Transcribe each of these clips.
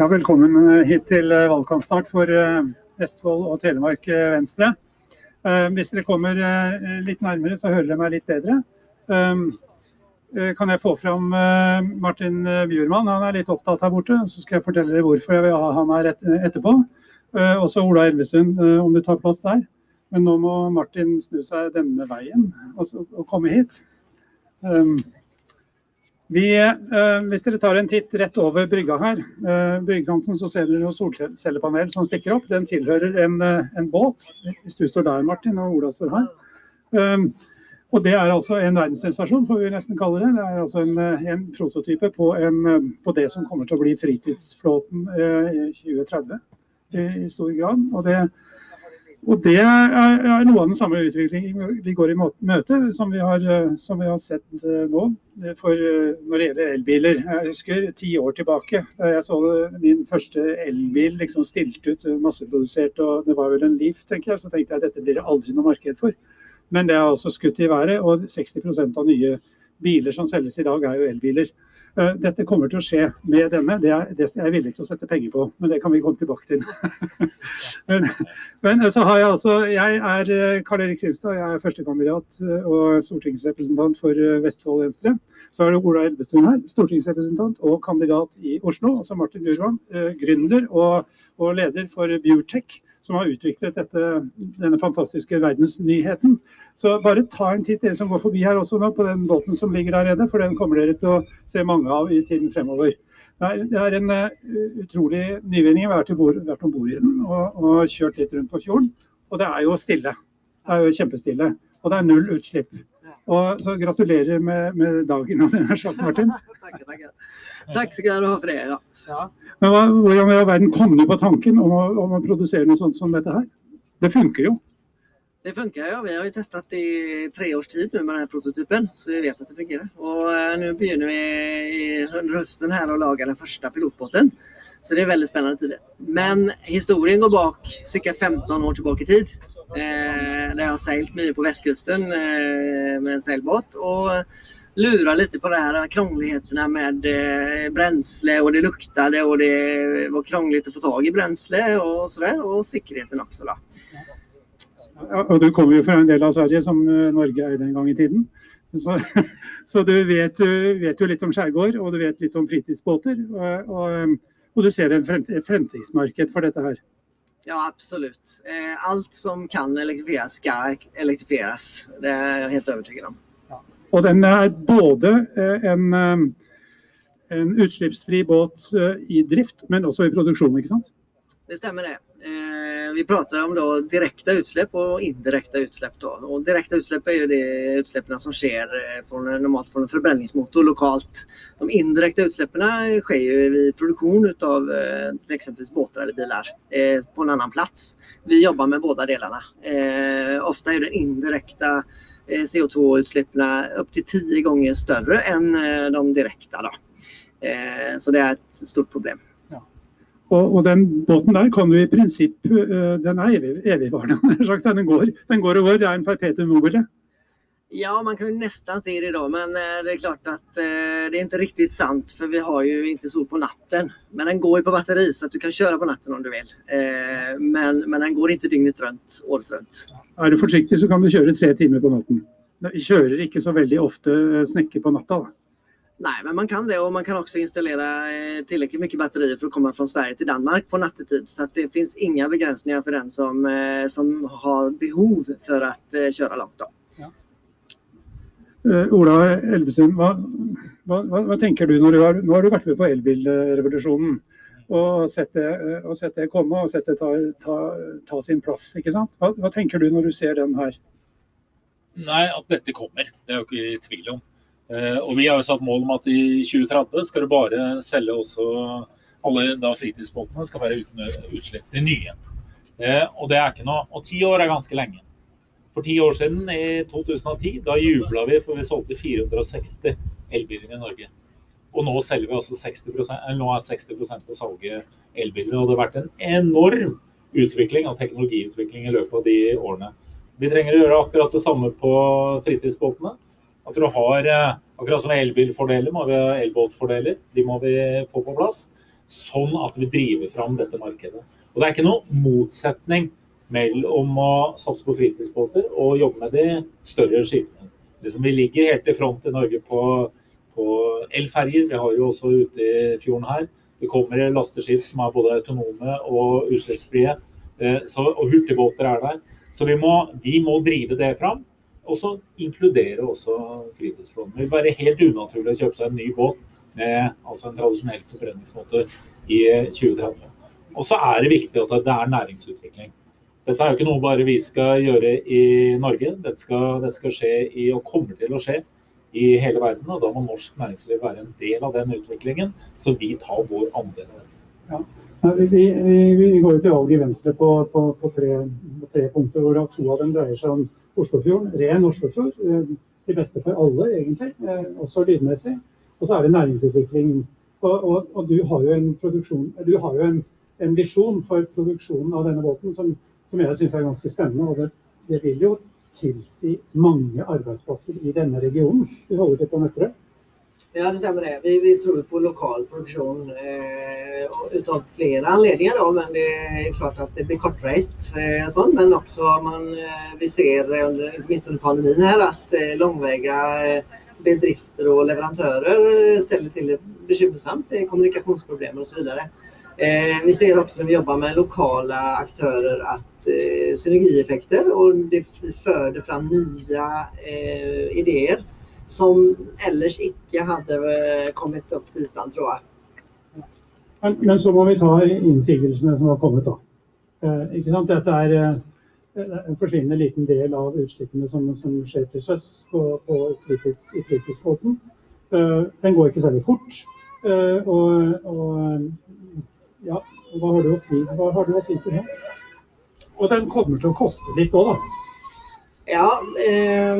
Ja, velkommen eh, hit til eh, valgkampstart for eh, Vestfold og Telemark Venstre. Hvis dere kommer litt nærmere, så hører dere meg litt bedre. Kan jeg få fram Martin Bjurman? Han er litt opptatt her borte. Så skal jeg fortelle dere hvorfor jeg vil ha han her etterpå. Også Ola Elvestuen, om du tar plass der. Men nå må Martin snu seg denne veien og, komme hit. Vi, eh, hvis dere tar en titt rett over brygga her, eh, bryggekanten, så ser dere noen solcellepanel som stikker opp. Den tilhører en, eh, en, båt. Hvis du står der, Martin, og Ola står her. Um, og Det er altså en verdenssensasjon, får vi nesten kalle det. Det er altså en, en prototype på, en, på, det som kommer til å bli fritidsflåten i 2030 i, i stor grad. Og det, og Det er noe av den samme utviklingen vi går i møte, som vi har, som vi har sett eh, nå for, eh, når det gjelder elbiler. Jeg husker ti år tilbake da jeg så min første elbil liksom stilt ut, masseprodusert, og det var vel en Leaf, tenker jeg. Så tenkte jeg at dette blir det aldri noe marked for. Men det er også skutt i været, og 60% av nye biler som selges i dag er jo elbiler. Eh, dette kommer til å skje med denne, det er, det er jeg villig til å sette penger på. Men det kan vi komme tilbake til. men, men, så har jeg altså Jeg er eh, Karl Erik Krimstad, jeg er førstekandidat eh, og stortingsrepresentant for Vestfold Venstre. Så er det Ola Elvestuen her, stortingsrepresentant og kandidat i Oslo. Altså Martin Bjurvann, gründer og, og leder for Bjurtech som har utviklet dette, denne fantastiske verdensnyheten. Så bare ta en titt, dere som går forbi her også nå, på den båten som ligger der nede. For den kommer dere til å se mange av i tiden fremover. Det er en uh, utrolig nyvinning. Jeg har vært om bord i den og, og, kjørt litt rundt på fjorden. Og det er jo stille. Det er jo kjempestille. Og det er null utslipp. Og så gratulerer med, med dagen, Martin. takk, takk. Takk skal du ha for det. Ja. ja. Men hva, Hvordan i all verden kom du på tanken om å, om å, produsere noe sånt som dette her? Det funker jo. Det funker ja. Vi har jo testet i tre års tid med denne prototypen, så vi vet at det fungerer. Og uh, nå begynner vi under høsten her å lage den første pilotbåten. Så det er veldig spennende tider. Men historien går bak ca. 15 år tilbake i tid. Eh, der jeg har seilt mye på vestkysten eh, med en seilbåt. Og lura litt på det her krånglighetene med eh, brensle, og det lukta det, det var krånglig å få tak i brensle og sådär. Og sikkerheten også, da. Ja, og du kommer jo fra en del av Sverige som eh, Norge eide en gang i tiden. Så, så du, vet, vet, jo litt om skjærgård, og du vet litt om fritidsbåter. Og, og, og du ser en fremtidsmarked for dette her. Ja, absolutt. Eh, alt som kan elektrifiseres, skal elektrifiseres. Det er jeg helt overbevist om. Og den er både eh, en, eh, en utslippsfri båt i drift, men også i produksjon, ikke sant? Det stemmer det. Vi prater om da direkte utslipp og indirekte utslipp. Da. Og direkte utslipp er jo de utslippene som skjer fra, normalt fra en forbrenningsmotor lokalt. De indirekte utslippene skjer jo ved produksjon av eksempelvis båter eller biler på en annen plass. Vi jobber med begge delene. Ofte er det indirekte Eh, CO2-utslippene opptil ti ganger større enn eh, de. Eh, så det er et stort problem. Og, og, den båten der kan du i prinsipp Den er evig, evigvarende. Den går, den går og går. Det er en perpetuum mobile. Ja, man kan jo nesten si det da, men det er klart at det er ikke riktig sant. For vi har jo ikke sol på natten. Men den går jo på batteri, så at du kan kjøre på natten om du vil. Men, men den går ikke døgnet rundt, året rundt. Er du forsiktig, så kan du kjøre tre timer på natten. Du kjører ikke så veldig ofte eh, snekker på natta. Nei, men man kan det. Og man kan også installere tillräckligt mycket batterier for å komme fra Sverige til Danmark på nattetid. Så det finnes ingen begränsningar for den som, eh, som har behov for å kjøre langt. Då. Ja. Ola Elvesund, hva, hva, hva, tenker du når du har, nå har du vært med på elbilrevolusjonen? og sett det, og sett det komme og sett det ta, ta, ta, sin plass. ikke sant? Hva, hva, tenker du når du ser den her? Nei, At dette kommer, det er jo ikke i tvil om. Eh, og Vi har jo satt mål om at i 2030 skal du bare selge også alle da fritidsbåtene skal være uten utslipp. De nye. Eh, og det er ikke noe. Og ti år er ganske lenge. For ti år siden, i 2010, da jubla vi for vi solgte 460 elbiler i Norge. Og nå selger vi altså 60% nå er 60% av salget elbiler. Og det har vært en enorm utvikling av teknologiutvikling i løpet av de årene. Vi trenger å gjøre akkurat det samme på fritidsbåtene. At du har, eh, akkurat som elbilfordeler, må vi ha elbåtfordeler. De må vi få på plass. sånn at vi driver fram dette markedet. Og Det er ikke noen motsetning mellom å satse på fritidsbåter og jobbe med de større skipene. Liksom, vi ligger helt i front i Norge på, på elferger. Vi har jo også ute i fjorden her. Det kommer lasteskip som er både autonome og utslippsfrie. Eh, og hurtigbåter er der. Så vi må, vi må drive det fram. Og så inkludere også fritidsflåten. Det vil være helt unaturlig å kjøpe seg en ny båt med altså en tradisjonell forbrenningsmåte i 2030. Og så er det viktig at det er næringsutvikling. Dette er jo ikke noe bare vi skal gjøre i Norge. Dette skal, det skal skje i, og kommer til å skje i hele verden. og Da må norsk næringsliv være en del av den utviklingen, så vi tar vår andel av det. Ja. Vi, vi, vi, går jo til valg i Venstre på, på, på, tre, på, tre, punkter, hvor to av dem dreier seg om Oslofjorden. Ren Oslofjord. Eh, til beste for alle, egentlig. Eh, også lydmessig. Og så er det næringsutvikling. Og, og, og du har jo en, du har jo en, en visjon for produksjonen av denne båten som, som jeg syns er ganske spennende. og det, det, vil jo tilsi mange arbeidsplasser i denne regionen. Vi holder til på Nøtterøy. Ja, det stämmer det. Vi, vi tror på lokal produksjon eh, av flere anledninger. Då, men det er klart at det blir kortreist. Eh, sånt, men också man, eh, vi ser, under, inte minst under pandemien, här, at eh, långväga eh, bedrifter og leverandører eh, steller til det bekymmersamt. Kommunikasjonsproblemer så Eh, vi ser også når vi jobber med lokale aktører at eh, synergieffekter, og det fører fram nye eh, ideer som ellers ikke hadde eh, kommet opp til jeg. Men, men, så må vi ta innsigelsene som har kommet, da. Eh, ikke sant? Dette er eh, en forsvinnende liten del av utslippene som, som skjer til sjøs på, på fritids, i fritidsflåten. Eh, den går ikke særlig fort. Eh, og, og, ja, hva har du å si, hva har du å si til det? Og den kommer til å koste litt òg, da. Ja, eh,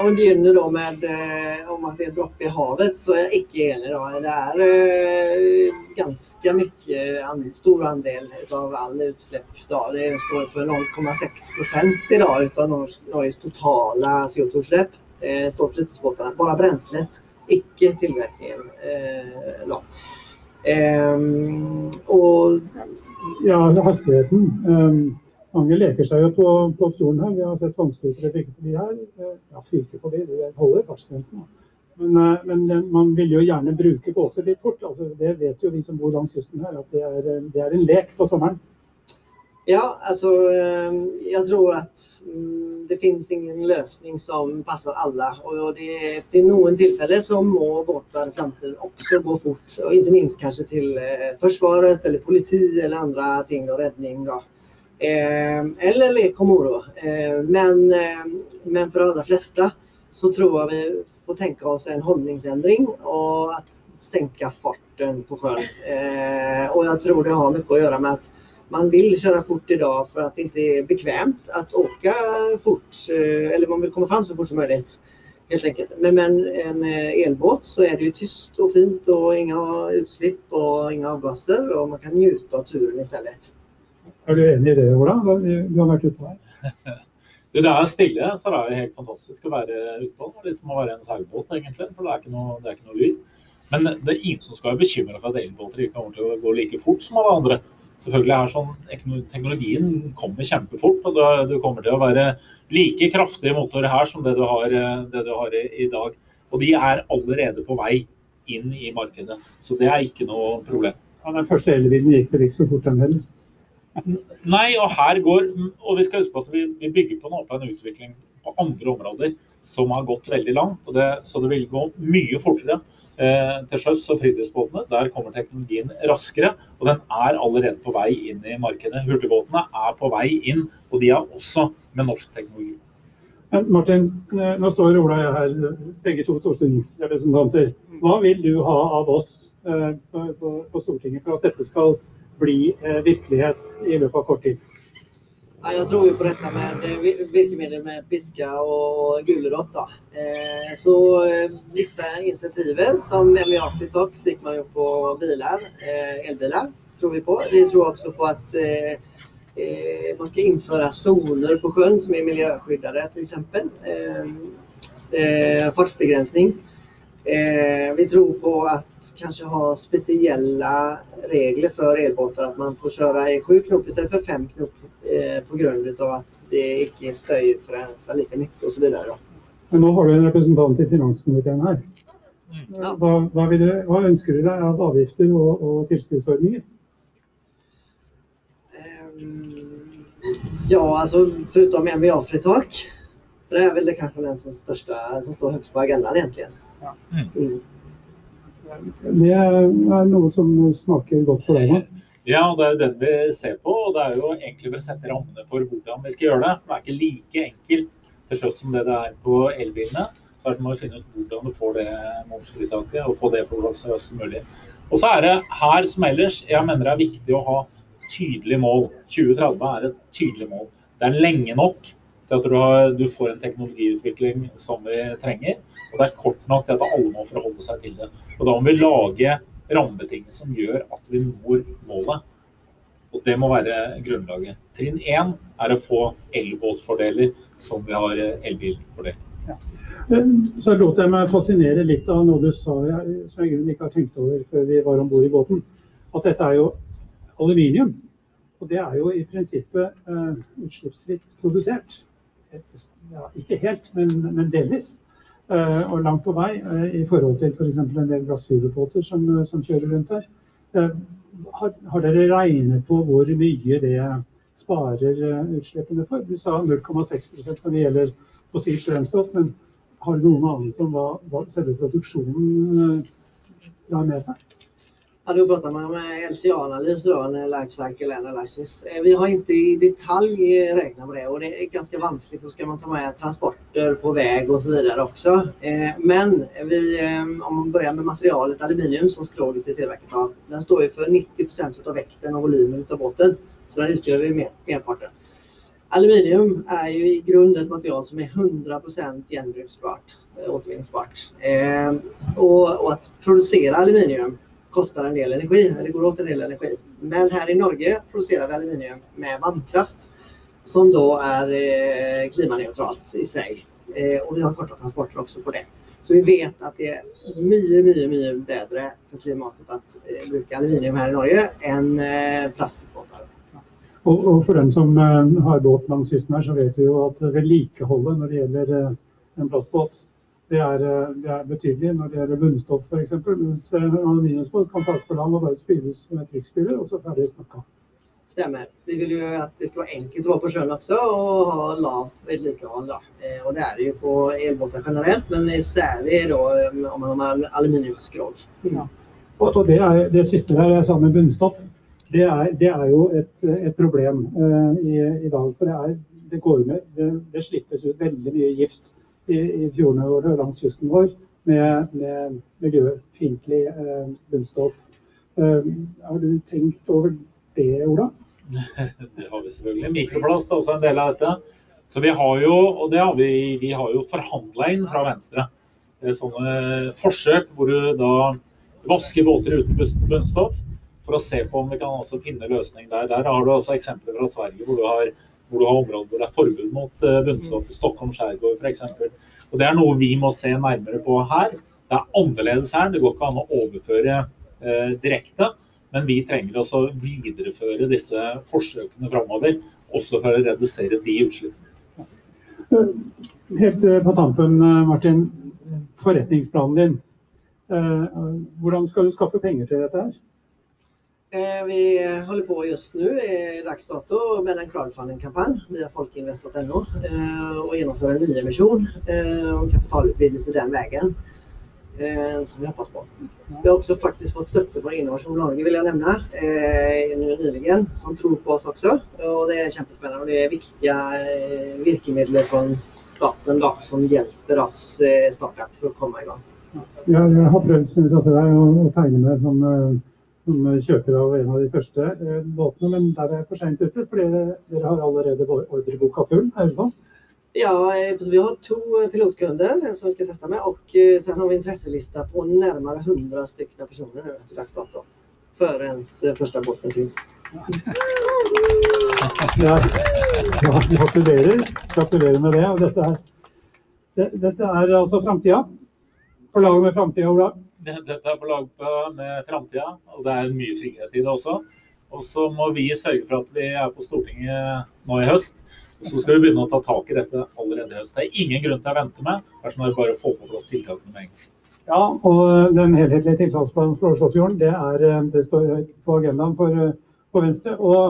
om vi begynner da med eh, om at det er dråper i havet, så er jeg ikke enig. da. Det er eh, ganske mye an, stor andel av alle utslipp. Det står for 0,6 i dag av Norges totale CO2-utslipp. Eh, står fritidsbåtene. Bare brenselet, ikke tilvirkningen. Eh, da. Eh, og Ja, hastigheten. Um mange leker seg jo på, på fjorden her. Vi har sett vannscootere fyke forbi her. Eh, ja, fyke forbi, det holder fartsgrensen. Men, eh, men, eh, man vil jo gjerne bruke båter litt fort. Altså, det vet jo vi som bor langs kysten her, at det er, det er en lek på sommeren. Ja, altså jeg tror at mm, det finnes ingen løsning som passer alle. Og det, til noen tilfeller så må båter i framtiden også gå fort. Og ikke minst kanskje til Forsvaret eller politi eller andre ting og redning. da. Eh, eller lek og moro. Eh, men, eh, men, for de aller fleste så tror jeg vi får tenke oss en holdningsendring og at senke farten på sjøen. og jeg tror det har mye å gjøre med at man vil kjøre fort i dag for at det ikke er bekvemt å åke fort. eller man vil komme fram så fort som mulig. Helt enkelt. Men med en elbåt så er det jo tyst og fint og ingen utslipp og ingen avgasser. Og man kan nyte av turen i stedet. Er du enig i det, Ola? Du har vært ute her. Det er stille, så det er jo helt fantastisk å være ute. Litt som å være en seilbåt, egentlig. For det er ikke noe, er ikke noe lyd. Men det er ingen som skal være bekymra for at elbåter ikke kommer til å gå like fort som alle andre. Selvfølgelig er sånn, Teknologien kommer kjempefort, og du kommer til å være like kraftige motorer her som det du har, det du har i dag. Og de er allerede på vei inn i markedet, så det er ikke noe problem. Ja, den første elbilen gikk vel ikke så fort, den heller? Nei, og her går Og vi skal huske på at vi, vi bygger på, en utvikling på andre områder som har gått veldig langt. Det, så det vil gå mye fortere eh, til sjøs og fritidsbåtene. Der kommer teknologien raskere, og den er allerede på vei inn i markedet. Hurtigbåtene er på vei inn, og de er også med norsk teknologi. Martin, eh, nå står Ola og jeg her, begge to stortingsrepresentanter. Hva vil du ha av oss eh, på, på Stortinget for at dette skal bli eh, virkelighet i løpet av kort tid? Ja, jeg tror jo på dette med virkemidler med piske og gulrot. Eh, så eh, visse insentiver, som MVA-fritak, fikk man jo på biler, eh, elbiler, tror vi på. Vi tror også på at eh, eh, man skal innføre soner på sjøen som er miljøskyddede, f.eks. Eh, fartsbegrensning. Eh, vi tror på att kanske ha speciella regler för elbåtar. Att man får köra i sju knop istället för fem knop eh, på grund av att det ikke er støyforurenser like mye og så videre. da. Men nå har du en representant i finanskomiteen her. Ja. Hva, hva, vil du, hva ønsker du deg av avgifter og, og tilskuddsordninger? Ehm, Ja, altså foruten MVA-fritak. For det er vel det kanskje den som, største, som står høyest på agendaen, egentlig. Mm. Det er noe som smaker godt for deg nå. Ja, det er jo den vi ser på. Og det er jo egentlig for å sette rammene for hvordan vi skal gjøre det. Det er ikke like enkelt til sjøs som det det er på elbilene. Så må vi finne ut hvordan du får det momsfritaket og få det på plass så raskt som mulig. Og så er det her som ellers, jeg mener det er viktig å ha tydelige mål. 2030 er et tydelig mål. Det er lenge nok til at du, har, du får en teknologiutvikling som vi trenger. Og det er kort nok til at alle må forholde seg til det. Og da må vi lage rammebetingelser som gjør at vi når målet. Og det må være grunnlaget. Trinn én er å få elbåtfordeler som vi har elbilfordeler. Så lot jeg meg fascinere litt av noe du sa som jeg ikke har tenkt over før vi var om bord i båten. At dette er jo aluminium. Og det er jo i prinsippet uh, utslippsfritt produsert. Ja, ikke helt, men, men delvis. Uh, og langt på vei uh, i forhold til f.eks. For en del glassfiberbåter som, som kjører rundt her. Eh, har, har dere regnet på hvor mye det sparer utslippene for? Du sa 0,6 når det gjelder fossilt brennstoff, men har du noen anelse om hva, hva selve produksjonen drar med seg? Ja, då pratar man med LCA-analys, då, en life cycle analysis. Eh, Vi har inte i detalj räknat på det och det är ganska vanskligt för ska man ta med transporter på väg och så vidare också. Eh, Men vi, eh, om man börjar med materialet aluminium som skroget är tillverkat av, den står ju för 90% av väkten och volymen av båten. Så den utgör vi mer- merparten. Aluminium är ju i grunden ett material som är 100% gjenbruksbart, eh, återvinningsbart. Och, och att producera aluminium kostar en del energi, det går åt en del energi. Men här i Norge producerar vi aluminium med vannkraft som då är eh, klimaneutralt i sig. Eh, och vi har korta transporter också på det. Så vi vet att det är mye, mye, mye bedre for klimatet å eh, bruke aluminium her i Norge enn plastikkbåter. Og, og for dem som har båt langs kysten her, så vet vi jo at vedlikeholdet når det gjelder en plastbåt, det er, eh, det er betydelig når det gjelder bunnstoff f.eks. Mens eh, aluminiumsbåt kan tas på land og bare spyles med trykkspyler, og så ferdig snakka. Stemmer. Vi vil jo at det skal være enkelt å være på sjøen også, og ha lavt vedlikehold. Eh, Og det er det jo på elbåter generelt, men særlig da eh, om man har aluminiumsskrog. Og, og det, er, det siste der jeg sa med bunnstoff, det er, det er jo et, et problem eh, i, i dag. For det, er, det går med, det, det slippes ut veldig mye gift i, i fjordene og langs kysten vår med, med miljøfiendtlig eh, bunnstoff. Eh, har du tenkt over det, Ola? Det har vi selvfølgelig. Mikroplast er også en del av dette. Så vi har jo, og det har vi, vi har jo forhandla inn fra Venstre sånne forsøk hvor du da vasker båter uten bunnstoff for å se på om vi kan også finne løsning der. Der har du også eksempler fra Sverige hvor du har, hvor du har områder hvor det er forbud mot eh, bunnstoff. Stockholm skjærgård f.eks. Det er noe vi må se nærmere på her. Det er annerledes her. Det går ikke an å overføre eh, direkte. Men vi trenger også å videreføre disse forsøkene framover, også for å redusere de utslippene. Helt eh, på tampen, Martin. Forretningsplanen din. Hvordan skal du skaffe penger til dette her? Eh, Vi holder på just nå i dags dato med en crowdfunding-kampanj via folkinvest.no eh, og gjennomfører en nyemisjon eh, og kapitalutvidelse den eh, Som vi hoppas på. Vi har også faktisk fått støtte fra Innovasjon Norge, vil jeg nevne, eh, nyligen, som tror på oss også. Og det er kjempespennende. Og det er viktige virkemidler fra staten da, som hjelper oss startup for å komme i gang. Jeg, har prøvd å, tegne meg som, som kjøper av en av de første eh, båtene, men der er jeg for seint ute. For dere, har allerede ordreboka full, er det sånn? Ja, eh, så vi har to eh, pilotkunder som vi skal teste med og eh, sen har vi intresselista på nærmere 100 stykker personer nu til dags dato. Eh, første båten finnes. Ja, ja, gratulerer. Gratulerer med det. Dette er, det, dette er altså framtida. på lag med framtida, Ola? Det- Dette er på lag med framtida, og det er mye frihet i det også. Og så må vi sørge for at vi er på Stortinget nå i høst. Og så skal vi begynne å ta tak i dette allerede i høst. Det er ingen grunn til å vente med. Det er bare å få på plass tiltakene med en gang. Ja, og den helhetlige tiltaksplanen for Oslofjorden, det, er, det står på agendaen for, for Venstre. Og